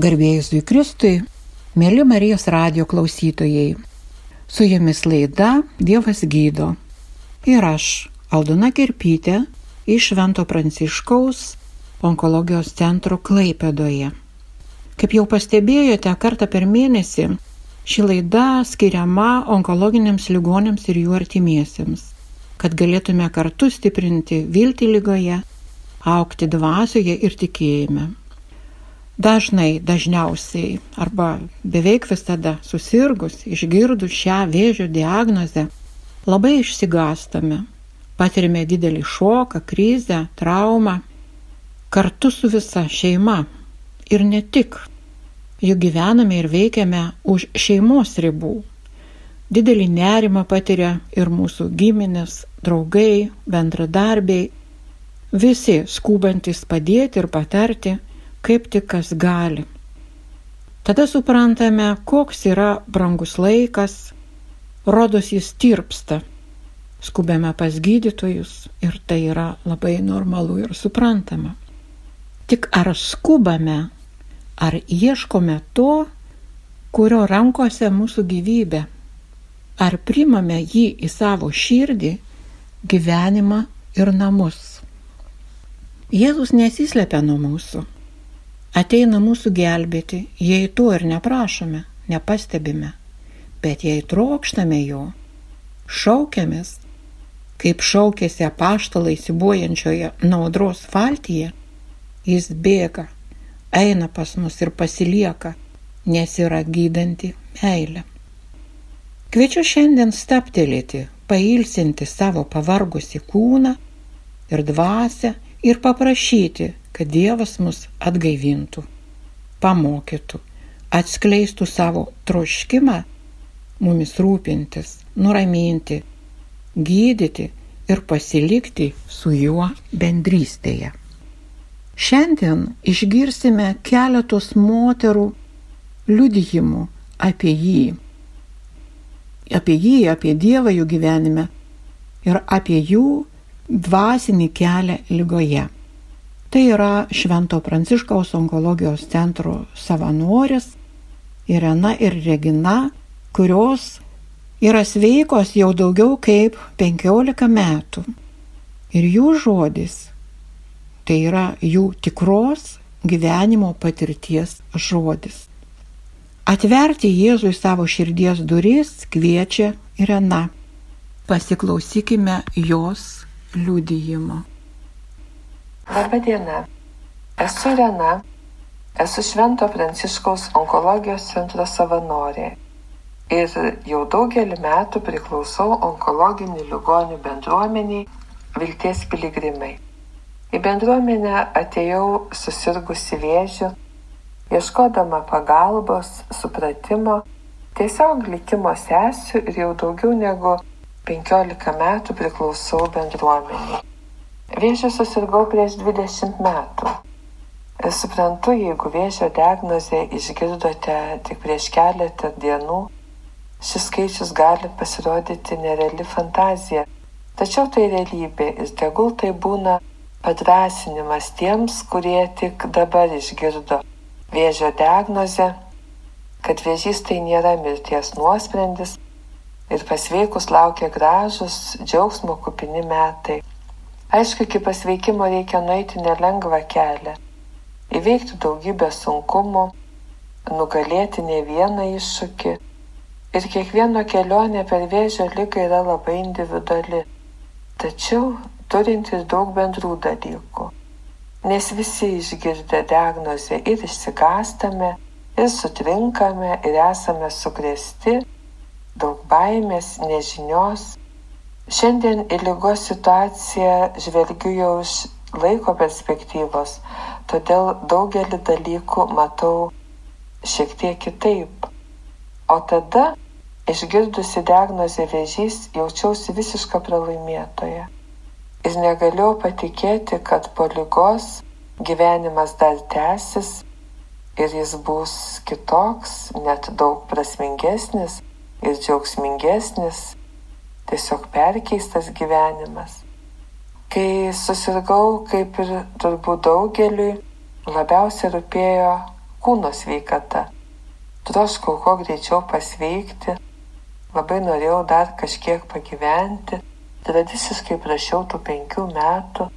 Garbėjusui Kristui, mėly Marijos radio klausytojai, su jumis laida Dievas gydo. Ir aš, Aldona Kirpytė, iš Švento Pranciškaus onkologijos centro Klaipėdoje. Kaip jau pastebėjote, kartą per mėnesį ši laida skiriama onkologiniams ligonėms ir jų artimiesiems, kad galėtume kartu stiprinti viltį lygoje, aukti dvasioje ir tikėjime dažnai, dažniausiai arba beveik visada susirgus, išgirdus šią vėžio diagnozę, labai išsigastame, patirime didelį šoką, krizę, traumą, kartu su visa šeima. Ir ne tik, juk gyvename ir veikiame už šeimos ribų. Didelį nerimą patiria ir mūsų giminės, draugai, bendradarbiai, visi skūbantis padėti ir patarti, kaip tik kas gali. Tada suprantame, koks yra brangus laikas, rodos jis tirpsta. Skubėme pas gydytojus ir tai yra labai normalu ir suprantama. Tik ar skubame, ar ieškome to, kurio rankose mūsų gyvybė, ar primame jį į savo širdį, gyvenimą ir namus. Jėzus nesislepia nuo mūsų ateina mūsų gelbėti, jei to ir neprašome, nepastebime, bet jei trokštame jo, šaukiamės, kaip šaukėsi apaštalai sibuojančioje naudros valtyje, jis bėga, eina pas mus ir pasilieka, nes yra gydanti meilė. Kviečiu šiandien staptelėti, pailsinti savo pavargusi kūną ir dvasę ir paprašyti, kad Dievas mus atgaivintų, pamokytų, atskleistų savo troškimą mumis rūpintis, nuraminti, gydyti ir pasilikti su juo bendrystėje. Šiandien išgirsime keletos moterų liudijimų apie jį. Apie jį, apie Dievą jų gyvenime ir apie jų dvasinį kelią lygoje. Tai yra Švento Pranciškaus onkologijos centro savanorės Irena ir Regina, kurios yra sveikos jau daugiau kaip 15 metų. Ir jų žodis tai yra jų tikros gyvenimo patirties žodis. Atverti Jėzui savo širdies duris kviečia Irena. Pasiklausykime jos liudijimo. Labadiena, esu Rena, esu Švento Pranciškaus onkologijos centro savanorė ir jau daugelį metų priklausau onkologinių ligonių bendruomeniai Vilties piligrimai. Į bendruomenę atėjau susirgusi vėžiu, ieškodama pagalbos, supratimo, tiesiog likimo sesių ir jau daugiau negu 15 metų priklausau bendruomeniai. Vėžiu susirgau prieš 20 metų. Ir suprantu, jeigu vėžio diagnozę išgirdote tik prieš keletą dienų, šis skaičius gali pasirodyti nereali fantazija. Tačiau tai realybė ir tegul tai būna padrasinimas tiems, kurie tik dabar išgirdo vėžio diagnozę, kad vėžys tai nėra mirties nuosprendis ir pasveikus laukia gražus, džiaugsmo kupini metai. Aišku, iki pasveikimo reikia nueiti nelengvą kelią, įveikti daugybę sunkumų, nugalėti ne vieną iššūkį. Ir kiekvieno kelionė per vėžio lygą yra labai individuali, tačiau turintis daug bendrų dalykų. Nes visi išgirdę diagnozę ir išsigastame, ir sutrinkame, ir esame sukrėsti, daug baimės, nežinios, Šiandien į lygos situaciją žvelgiu jau iš laiko perspektyvos, todėl daugelį dalykų matau šiek tiek kitaip. O tada, išgirdusi diagnozę vėžys, jaučiausi visišką pralaimėtoją. Ir negalėjau patikėti, kad po lygos gyvenimas dar tęsis ir jis bus kitoks, net daug prasmingesnis ir džiaugsmingesnis tiesiog perkeistas gyvenimas. Kai susirgau, kaip ir turbūt daugeliui, labiausiai rūpėjo, kūno sveikata. Troškau kuo greičiau pasveikti, labai norėjau dar kažkiek pagyventi, tradiciškai prašiau tų penkių metų,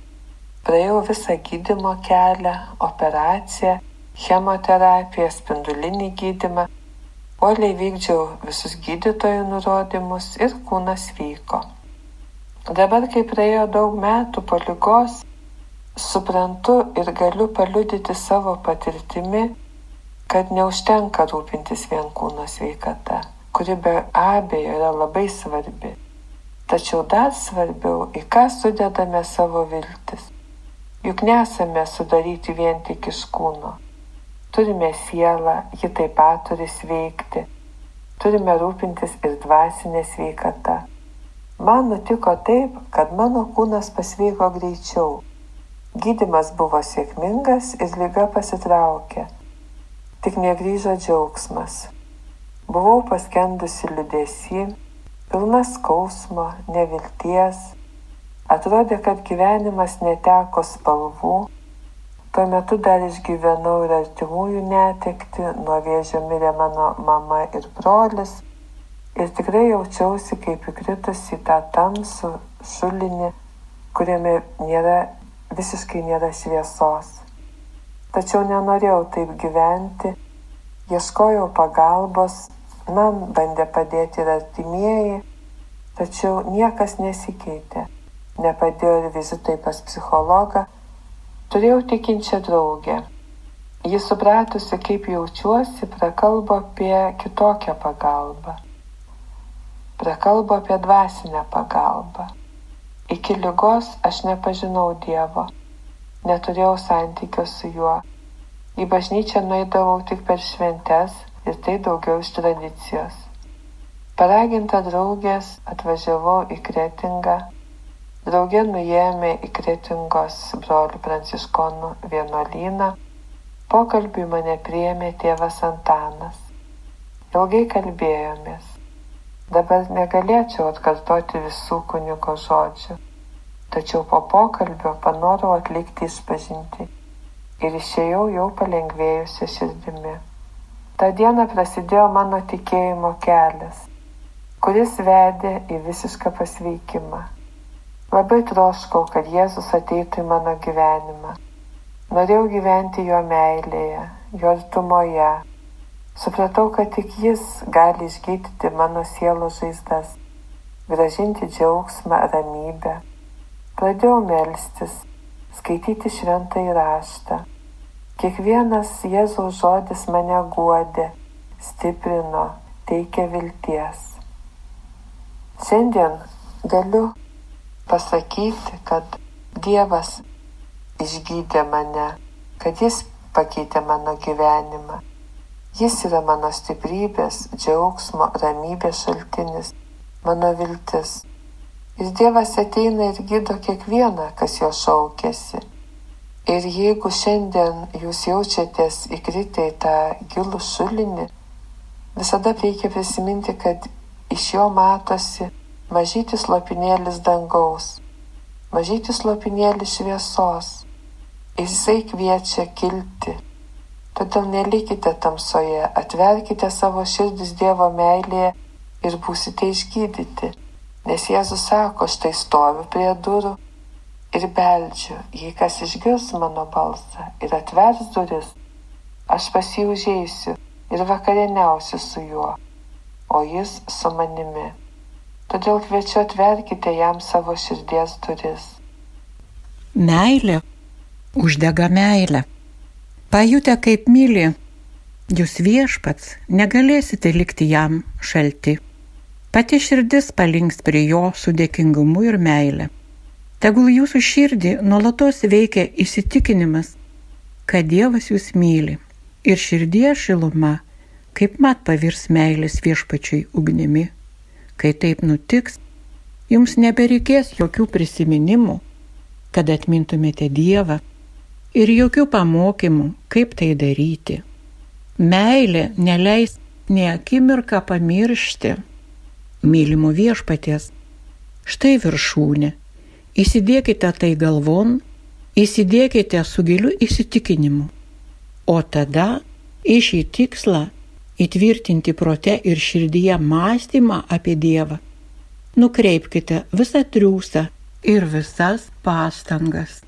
praėjau visą gydimo kelią, operaciją, chemoterapiją, spindulinį gydimą, uoliai vykdžiau visus gydytojų nurodymus ir kūnas vyko. Dabar, kai praėjo daug metų po lygos, suprantu ir galiu paliudyti savo patirtimi, kad neužtenka rūpintis vien kūno sveikata, kuri be abejo yra labai svarbi. Tačiau dar svarbiau, į ką sudedame savo viltis. Juk nesame sudaryti vien tik iš kūno. Turime sielą, ji taip pat turi sveikti. Turime rūpintis ir dvasinė sveikata. Man nutiko taip, kad mano kūnas pasveiko greičiau Gydimas buvo sėkmingas ir lyga pasitraukė. Tik negryžo džiaugsmas. Buvau paskendusi liudesi, pilna skausmo, nevilties. Atrodė, kad gyvenimas neteko spalvų. Tuo metu dar išgyvenau ir artimųjų netekti, nuo vėžio mirė mano mama ir brolis. Ir tikrai jaučiausi kaip įkritusi į tą tamsų šulinį, kuriame nėra visiškai nėra šviesos. Tačiau nenorėjau taip gyventi, ieškojau pagalbos, man bandė padėti ir artimieji, tačiau niekas nesikeitė. Nepadėjo ir vizitai pas psichologą. Turėjau tikinčią draugę. Jis supratusi, kaip jaučiuosi, prakalbo apie kitokią pagalbą. Prakalbo apie dvasinę pagalbą. Iki lygos aš nepažinau Dievo, neturėjau santykio su juo. Į bažnyčią nueidavau tik per šventes ir tai daugiau iš tradicijos. Paraginta draugės atvažiavau į Kretingą. Draugė nuėjome į Kretingos brolių pranciškonų vienuolyną. Pokalbį mane priėmė tėvas Antanas. Ilgai kalbėjomės. Dabar negalėčiau atkartoti visų kunigo žodžių, tačiau po pokalbio panorau atlikti išpažinti ir išėjau jau palengvėjusią širdimi. Ta diena prasidėjo mano tikėjimo kelias, kuris vedė į visišką pasveikimą. Labai troškau, kad Jėzus ateitų į mano gyvenimą. Norėjau gyventi jo meilėje, jo artumoje Supratau, kad tik jis gali išgydyti mano sielos žaizdas, gražinti džiaugsmą, ramybę. Pradėjau melstis, skaityti šventą įraštą. Kiekvienas Jėzaus žodis mane guodė, stiprino, teikė vilties. Šiandien galiu pasakyti, kad Dievas išgydė mane, kad Jis pakeitė mano gyvenimą Jis yra mano stiprybės, džiaugsmo, ramybės šaltinis, mano viltis. Ir Dievas ateina ir gydo kiekvieną, kas jo šaukėsi. Ir jeigu šiandien jūs jaučiatės įkritę į tą gilų šulinį, visada reikia prisiminti, kad iš jo matosi mažytis lopinėlis dangaus, mažytis lopinėlis šviesos. Jisai kviečia kilti Todėl nelikite tamsoje, atverkite savo širdis Dievo meilėje ir būsite išgydyti. Nes Jėzus sako, štai stoviu prie durų ir beldžiu, jei kas išgirs mano balsą ir atvers duris, aš pas jį užeisiu ir vakarieniausiu su juo, o jis su manimi. Todėl kviečiu atverkite jam savo širdies duris. Meilė uždega meilę. Pajutę kaip myli, jūs viešpats negalėsite likti jam šalti. Pati širdis palinks prie jo su dėkingumu ir meile. Tegul jūsų širdį nuolatos veikia įsitikinimas, kad Dievas jūs myli ir širdies šiluma kaip mat pavirs meilės viešpačiui ugnimi. Kai taip nutiks, jums nebereikės jokių prisiminimų, kad atmintumėte Dievą ir jokių pamokymų, kaip tai daryti. Meilė neleis ne akimirką pamiršti mylimo viešpaties. Štai viršūnė. Įsidėkite tai galvon, įsidėkite su giliu įsitikinimu. O tada į šį tikslą įtvirtinti prote ir širdyje mąstymą apie Dievą, nukreipkite visą triūsą ir visas pastangas.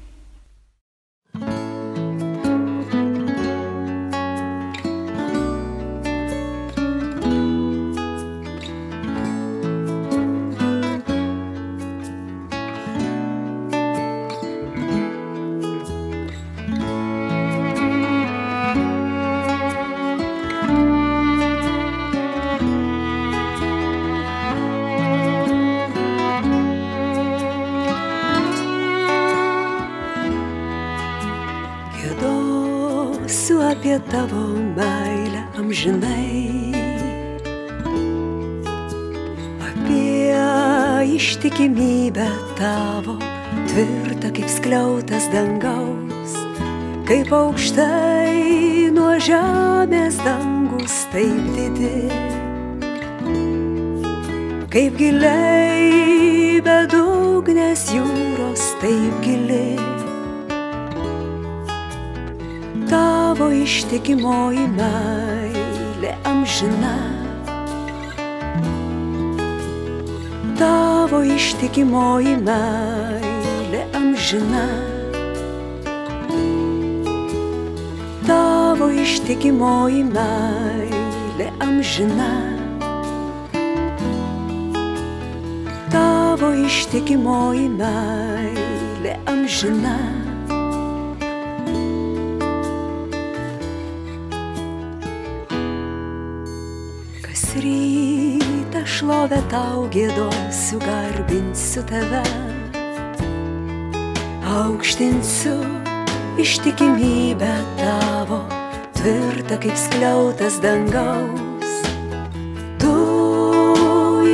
Apie tavo meilę amžinai. Apie ištikimybę tavo, tvirtą kaip skliautas dangaus, kaip aukštai nuo žemės dangus taip didi. Kaip giliai bedugnės jūros taip giliai tavo ištikimoji meilė amžina. Tavo ištikimoji meilė amžina. Tavo ištikimoji meilė amžina. Tavo ištikimoji meilė amžina. Šlovę tau gėdosiu, garbinsiu tave, aukštinsiu ištikimybę tavo, tvirtą kaip skliautas dangaus. Tu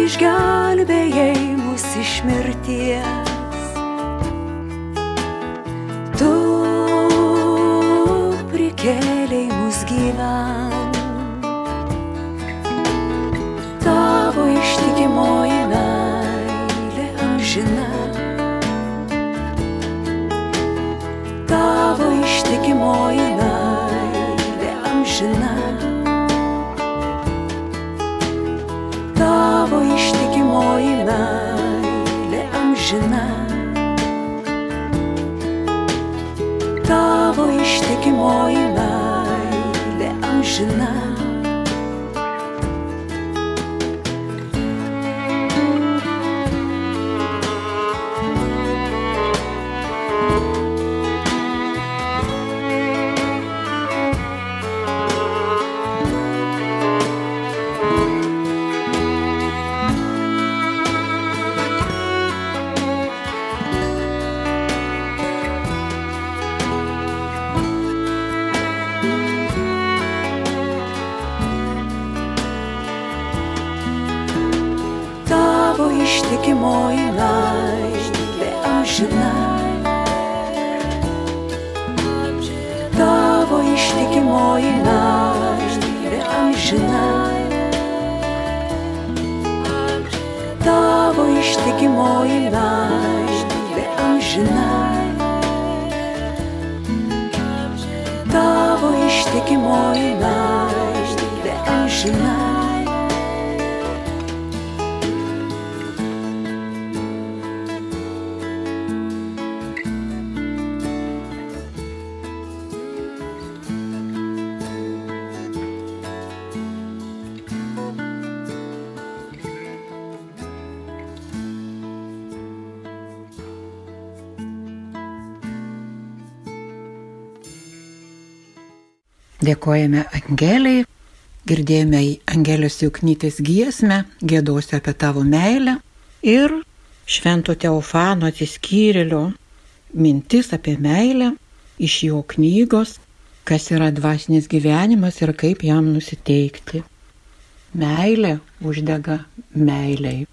išgelbėjai mus iš mirties. Tu prikėliai mus gyventi. Amžina. Tavo ištikimoji meilė amžina. Tavo ištikimoji meilė amžina. Tavo ištikimoji meilė amžina. Amžina. Tavo ištikimoji meilė amžina. Tavo ištikimoji meilė amžina. Tavo ištikimoji meilė amžina. Dėkojame Angeliai, girdėjome į Angelės Juknytės giesmę, gėdosiu apie tavo meilę ir Švento Teofano atsiskyrėlio mintis apie meilę iš jo knygos, kas yra dvasinis gyvenimas ir kaip jam nusiteikti. Meilė uždega meiliai.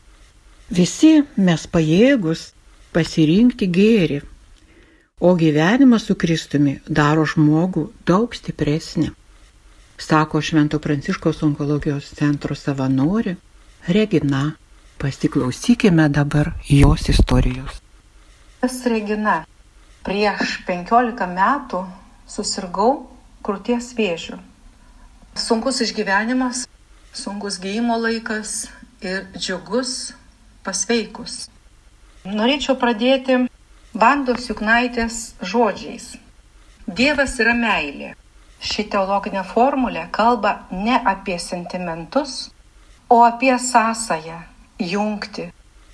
Visi mes pajėgus pasirinkti gėrį, o gyvenimas su Kristumi daro žmogų daug stipresnį, sako Švento Pranciškos onkologijos centro savanorė Regina. Pasiklausykime dabar jos istorijos. Tas Regina. Prieš 15 metų susirgau krūties vėžiu. sunkus išgyvenimas, sunkus gyjimo laikas ir džiugus pasveikus. Norėčiau pradėti Vandos Juknaitės žodžiais. Dievas yra meilė. Ši teologinė formulė kalba ne apie sentimentus, o apie sąsają, jungti,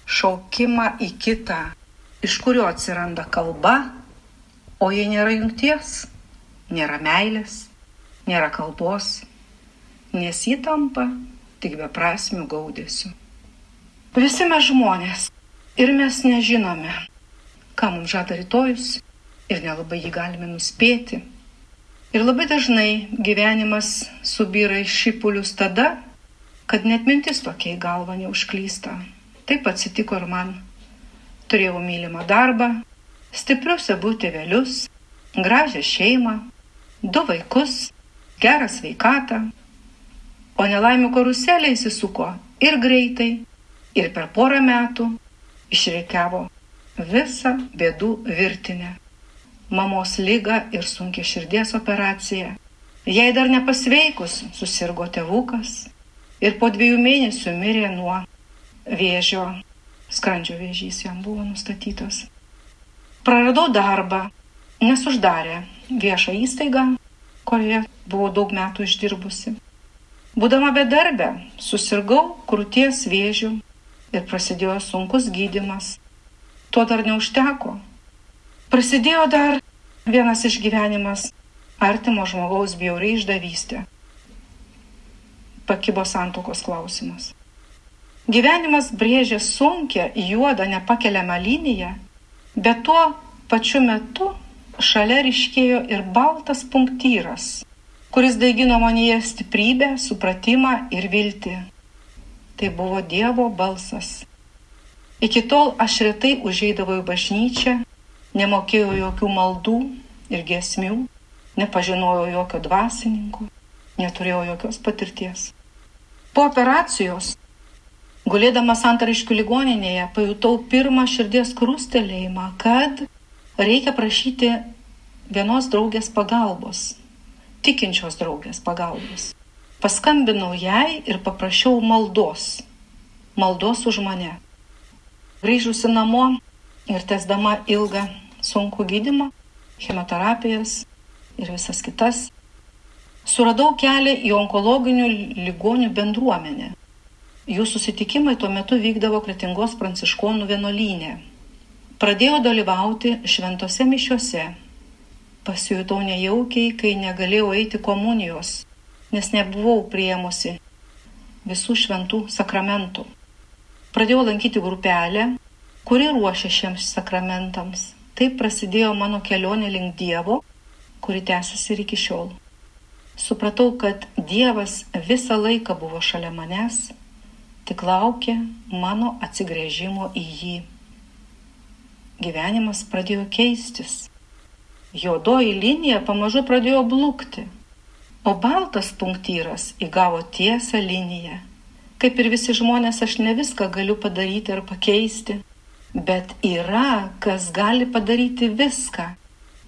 šaukimą į kitą, iš kurio atsiranda kalba, o jei nėra jungties, nėra meilės, nėra kalbos, nes ji tampa tik beprasmių gaudėsių. Visi mes žmonės ir mes nežinome, ką mums žada rytojus ir nelabai jį galime nuspėti. Ir labai dažnai gyvenimas subyra į šipulius tada, kad net mintis tokia į galvą neužklysta. Taip atsitiko ir man. Turėjau mylimą darbą, stiprius abu tėvelius, gražią šeimą, du vaikus, gerą sveikatą, o nelaimių karuselė įsisuko ir greitai, ir per porą metų išreikiavo visą bėdų virtinę. Mamos lygą ir sunkia širdies operacija. Jei dar nepasveikus, susirgo tėvukas ir po dviejų mėnesių mirė nuo vėžio. Skrandžio vėžys jam buvo nustatytas. Praradau darbą, nes uždarė viešą įstaigą, kurioje buvau daug metų išdirbusi. Būdama bedarbė, susirgau krūties vėžių ir prasidėjo sunkus gydimas. Tuo dar neužteko. Prasidėjo dar vienas išgyvenimas - artimo žmogaus bjauriai išdavystė. Pakibo santokos klausimas. Gyvenimas brėžė sunkę, juodą, nepakeliamą liniją, bet tuo pačiu metu šalia ryškėjo ir baltas punktyras, kuris daigino manyje stiprybę, supratimą ir viltį. Tai buvo Dievo balsas. Iki tol aš retai užeidavau į bažnyčią, nemokėjau jokių maldų ir gesmių, nepažinojau jokio dvasininko, neturėjau jokios patirties. Po operacijos Gulėdama santariškių ligoninėje pajutau pirmą širdies krūstelėjimą, kad reikia prašyti vienos draugės pagalbos, tikinčios draugės pagalbos. Paskambinau jai ir paprašiau maldos, maldos už mane. Grįžusi namo ir tesdama ilgą sunkų gydimą, chemoterapijas ir visas kitas, suradau kelią į onkologinių ligonių bendruomenę Jų susitikimai tuo metu vykdavo Kretingos pranciškonų vienuolynė. Pradėjau dalyvauti šventose mišiuose. Pasijutau nejaukiai, kai negalėjau eiti komunijos, nes nebuvau prieimusi visų šventų sakramentų. Pradėjau lankyti grupelę, kuri ruošia šiems sakramentams. Taip prasidėjo mano kelionė link Dievo, kuri tęsiasi ir iki šiol. Supratau, kad Dievas visą laiką buvo šalia manęs tik laukė mano atsigrėžimo į jį. Gyvenimas pradėjo keistis. Juodoji linija pamažu pradėjo blukti, o baltas punktyras įgavo tiesą liniją. Kaip ir visi žmonės, aš ne viską galiu padaryti ar pakeisti, bet yra, kas gali padaryti viską,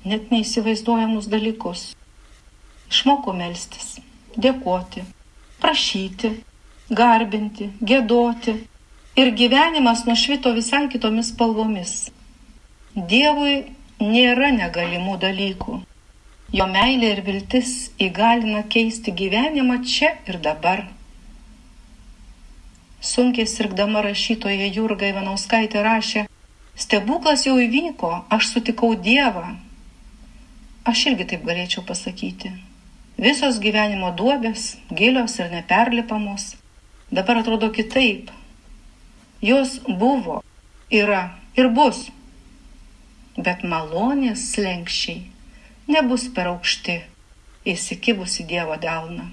net neįsivaizduojamus dalykus. Išmoko melstis, dėkoti, prašyti, garbinti, gėdoti ir gyvenimas nušvito visai kitomis spalvomis. Dievui nėra negalimų dalykų. Jo meilė ir viltis įgalina keisti gyvenimą čia ir dabar. Sunkiai sirgdama rašytoja Jurga Ivanauskaitė rašė, stebuklas jau įvyko, aš sutikau Dievą. Aš irgi taip galėčiau pasakyti. Visos gyvenimo duobės, gilios ir neperlipamos, dabar atrodo kitaip. Jos buvo, yra ir bus. Bet malonės slengščiai nebus per aukšti įsikibusi Dievo delną.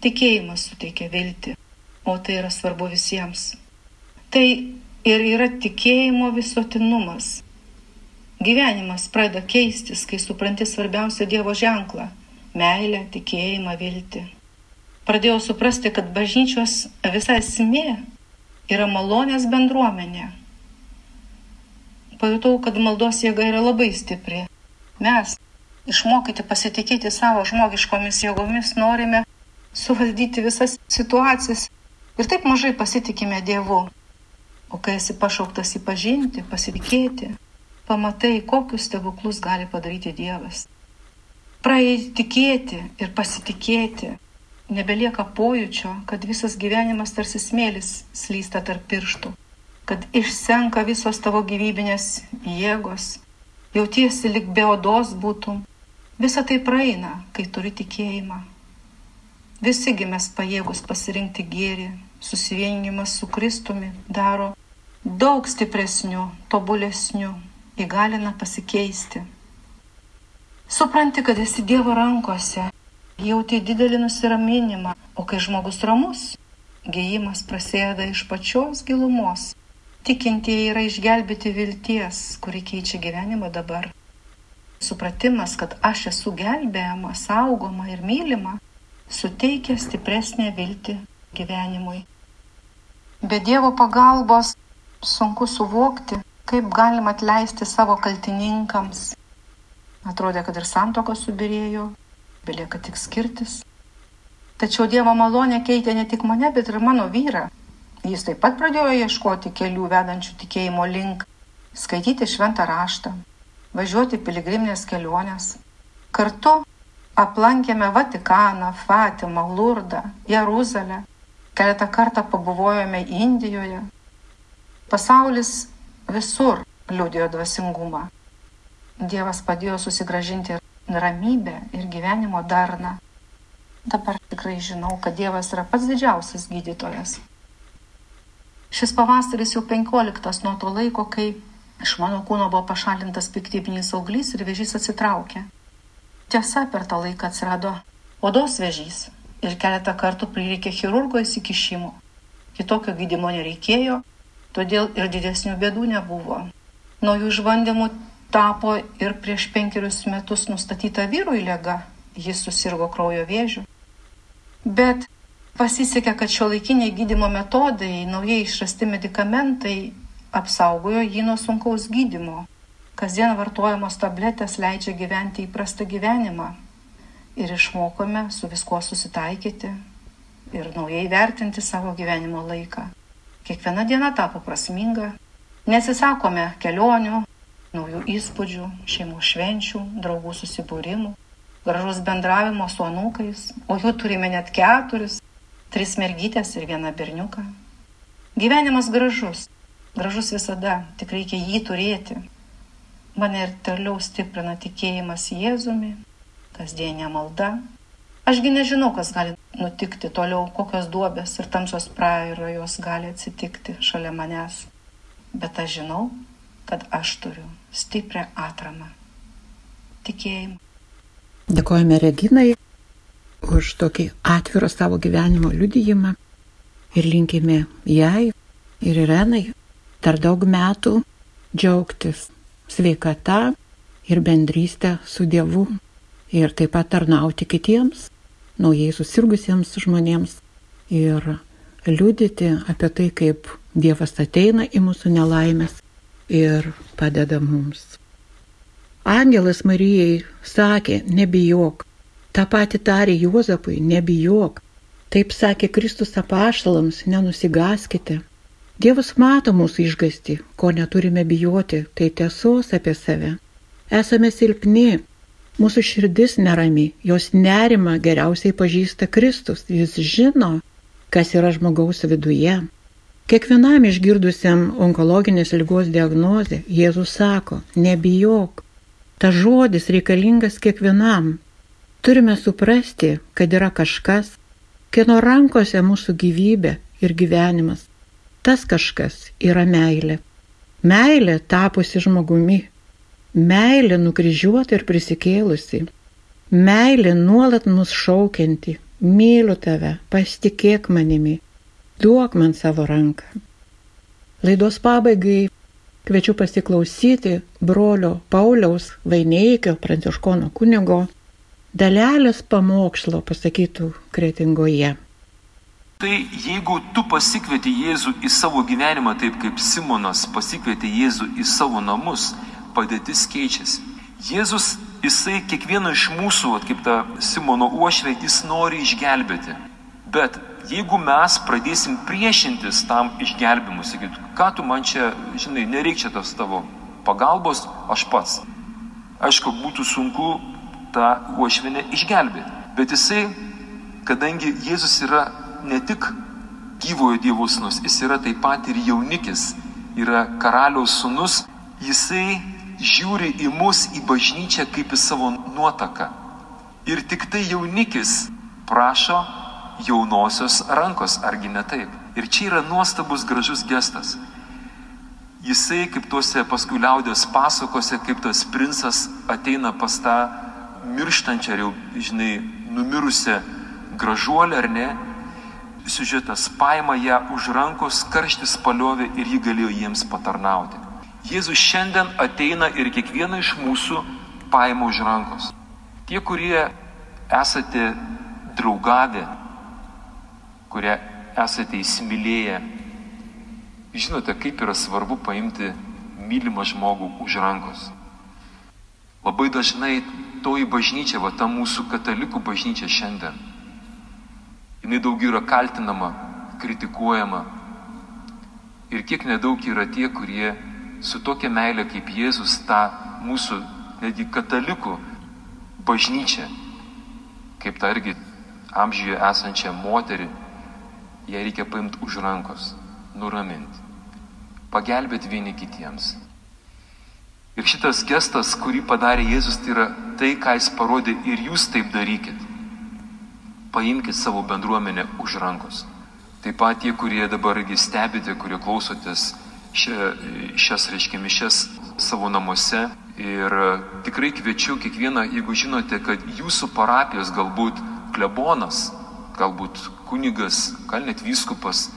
Tikėjimas suteikia viltį, o tai yra svarbu visiems. Tai ir yra tikėjimo visuotinumas. Gyvenimas pradeda keistis, kai supranti svarbiausią Dievo ženklą - meilę, tikėjimą, viltį pradėjau suprasti, kad bažnyčios visa esmė yra malonės bendruomenė. Pajutau, kad maldos jėga yra labai stipri. Mes, išmokyti pasitikėti savo žmogiškomis jėgomis, norime suvaldyti visas situacijas ir taip mažai pasitikime Dievu. O kai esi pašauktas įpažinti, pasitikėti, pamatai, kokius stebuklus gali padaryti Dievas. Praeiti tikėti ir pasitikėti. Nebelieka pojūčio, kad visas gyvenimas tarsi smėlis slysta tarp pirštų, kad išsenka visos tavo gyvybinės jėgos, jautiesi lik be odos būtum. Visa tai praeina, kai turi tikėjimą. Visigi mes pajėgus pasirinkti gėrį, susivienimas su Kristumi daro daug stipresniu, tobulesniu, įgalina pasikeisti. Supranti, kad esi Dievo rankose, jauti didelį nusiraminimą, o kai žmogus ramus, gėjimas prasideda iš pačios gilumos. Tikintieji yra išgelbėti vilties, kuri keičia gyvenimą dabar. Supratimas, kad aš esu gelbėjama, saugoma ir mylima, suteikia stipresnę viltį gyvenimui. Be Dievo pagalbos sunku suvokti, kaip galima atleisti savo kaltininkams, Atrodė, kad ir santoka subirėjo, belieka tik skirtis. Tačiau Dievo malonė keitė ne tik mane, bet ir mano vyrą. Jis taip pat pradėjo ieškoti kelių vedančių tikėjimo link, skaityti šventą raštą, važiuoti piligriminės kelionės. Kartu aplankėme Vatikaną, Fatimą, Lurdą, Jeruzalę, keletą kartą pabuvojome Indijoje. Pasaulis visur liūdėjo dvasingumą. Dievas padėjo susigražinti ramybę ir gyvenimo darną. Dabar tikrai žinau, kad Dievas yra pats didžiausias gydytojas. Šis pavasaris jau penkioliktas nuo to laiko, kai iš mano kūno buvo pašalintas piktybinis auglys ir vėžys atsitraukė. Tiesa, per tą laiką atsirado odos vėžys ir keletą kartų prireikė chirurgo įsikišimo. Kitokio gydimo nereikėjo, todėl ir didesnių bėdų nebuvo. Naujų išbandymų tapo ir prieš penkerius metus nustatyta vyrui lega, jis susirgo kraujo vėžiu. Bet pasisekė, kad šio laikiniai gydimo metodai, naujai išrasti medikamentai apsaugojo jį nuo sunkaus gydimo. Kasdien vartojamos tabletės leidžia gyventi įprastą gyvenimą ir išmokome su viskuo susitaikyti ir naujai vertinti savo gyvenimo laiką. Kiekviena diena tapo prasminga, nesisakome kelionių, naujų įspūdžių, šeimų švenčių, draugų susibūrimų, gražus bendravimo su anūkais, o jų turime net keturis, tris mergytės ir vieną berniuką. Gyvenimas gražus, gražus visada, tik reikia jį turėti. Mane ir toliau stiprina tikėjimas Jėzumi, kasdienė malda. Ašgi nežinau, kas gali nutikti toliau, kokios duobės ir tamsos prairojos gali atsitikti šalia manęs. Bet aš žinau, kad aš turiu stiprią atramą. Tikėjimą. Dėkojame Reginai už tokį atvirą savo gyvenimo liudijimą ir linkime jai ir Irenai dar daug metų džiaugtis sveikata ir bendrystę su Dievu ir taip pat tarnauti kitiems, naujai susirgusiems žmonėms ir liudyti apie tai, kaip Dievas ateina į mūsų nelaimės ir padeda mums. Angelas Marijai sakė, nebijok. Ta pati tarė Juozapui, nebijok. Taip sakė Kristus apaštalams, nenusigaskite. Dievas mato mūsų išgasti, ko neturime bijoti, tai tiesos apie save. Esame silpni, mūsų širdis nerami, jos nerima geriausiai pažįsta Kristus, jis žino, kas yra žmogaus viduje. Kiekvienam išgirdusiam onkologinės lygos diagnozę Jėzus sako, nebijok. Ta žodis reikalingas kiekvienam. Turime suprasti, kad yra kažkas, kieno rankose mūsų gyvybė ir gyvenimas. Tas kažkas yra meilė. Meilė tapusi žmogumi. Meilė nukryžiuota ir prisikėlusi. Meilė nuolat mus šaukianti. Myliu tave, pasitikėk manimi duok man savo ranką. Laidos pabaigai kviečiu pasiklausyti brolio Pauliaus Vaineikio, pranciškono kunigo, dalelės pamokslo pasakytų kretingoje. Tai jeigu tu pasikvieti Jėzų į savo gyvenimą taip kaip Simonas pasikvietė Jėzų į savo namus, padėtis keičiasi. Jėzus jisai kiekvieną iš mūsų, vat kaip ta Simono uošvė, jis nori išgelbėti. Bet jeigu mes pradėsim priešintis tam išgelbimu, sakyt, ką tu man čia, žinai, nereikia tos tavo pagalbos, aš pats. Aišku, būtų sunku tą uošvinę išgelbėti. Bet jisai, kadangi Jėzus yra ne tik gyvojo Dievo sūnus, jis yra taip pat ir jaunikis, yra karaliaus sūnus, jisai žiūri į mus, į bažnyčią kaip į savo nuotaką. Ir tik tai jaunikis prašo jaunosios rankos, argi ne taip. Ir čia yra nuostabus gražus gestas. Jisai, kaip tuose paskui liaudės pasakose, kaip tas princas ateina pas tą mirštančią, ar jau, žinai, numirusią gražuolę ar ne, siužetas paima ją už rankos, karštis paliovė ir ji galėjo jiems patarnauti. Jėzus šiandien ateina ir kiekvieną iš mūsų paima už rankos. Tie, kurie esate draugavę, kurie esate įsimylėję, žinote, kaip yra svarbu paimti mylimą žmogų už rankos. Labai dažnai toji bažnyčia, va ta mūsų katalikų bažnyčia šiandien, jinai daug yra kaltinama, kritikuojama. Ir kiek nedaug yra tie, kurie su tokia meilė kaip Jėzus tą mūsų netgi katalikų bažnyčią, kaip tą irgi amžiuje esančią moterį, ją reikia paimti už rankos, nuraminti, pagelbėti vieni kitiems. Ir šitas gestas, kurį padarė Jėzus, tai yra tai, ką jis parodė ir jūs taip darykit. Paimkite savo bendruomenę už rankos. Taip pat tie, kurie dabar irgi stebite, kurie klausotės šia, šias, reiškia, mišes savo namuose. Ir tikrai kviečiu kiekvieną, jeigu žinote, kad jūsų parapijos galbūt klebonas, galbūt kunigas, gal net vyskupas,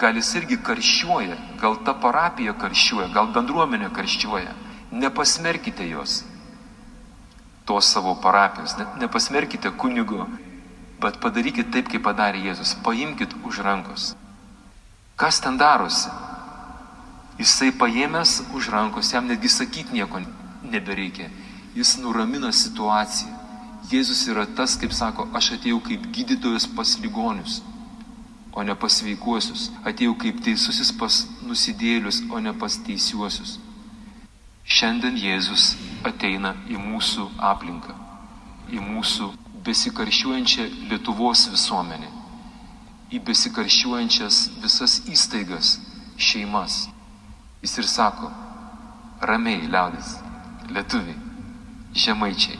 gal jis irgi karščiuoja, gal ta parapija karščiuoja, gal bendruomenė karščiuoja. Nepasmerkite jos, tos savo parapijos, ne, nepasmerkite kunigo, bet padarykit taip, kaip padarė Jėzus. Paimkite už rankos. Kas ten darosi? Jisai paėmęs už rankos, jam netgi sakyti nieko nebereikia. Jis nuramina situaciją. Jėzus yra tas, kaip sako, aš atėjau kaip gydytojas pas ligonius, o ne pas sveikuosius. Atėjau kaip teisusis pas nusidėlius, o ne pas teisiuosius. Šiandien Jėzus ateina į mūsų aplinką, į mūsų besikaršiuojančią Lietuvos visuomenę, į besikaršiuojančias visas įstaigas, šeimas. Jis ir sako, ramiai liaudis, lietuviai, žemaičiai,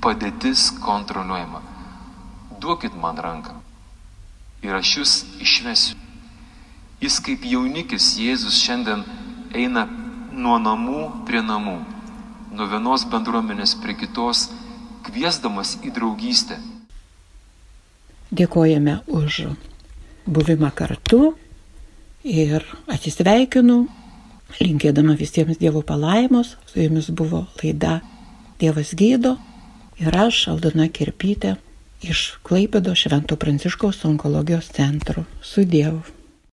padėtis kontroliuojama. Duokit man ranką ir aš jūs išvesiu. Jis kaip jaunikis Jėzus šiandien eina nuo namų prie namų, nuo vienos bendruomenės prie kitos, kviesdamas į draugystę. Dėkojame už buvimą kartu ir atsisveikinu, linkėdama visiems Dievo palaimos. Su jumis buvo laida Dievas gydo ir aš, Aldona Kirpytė, iš Klaipėdo Švento Pranciškaus onkologijos centro. Su Dievu.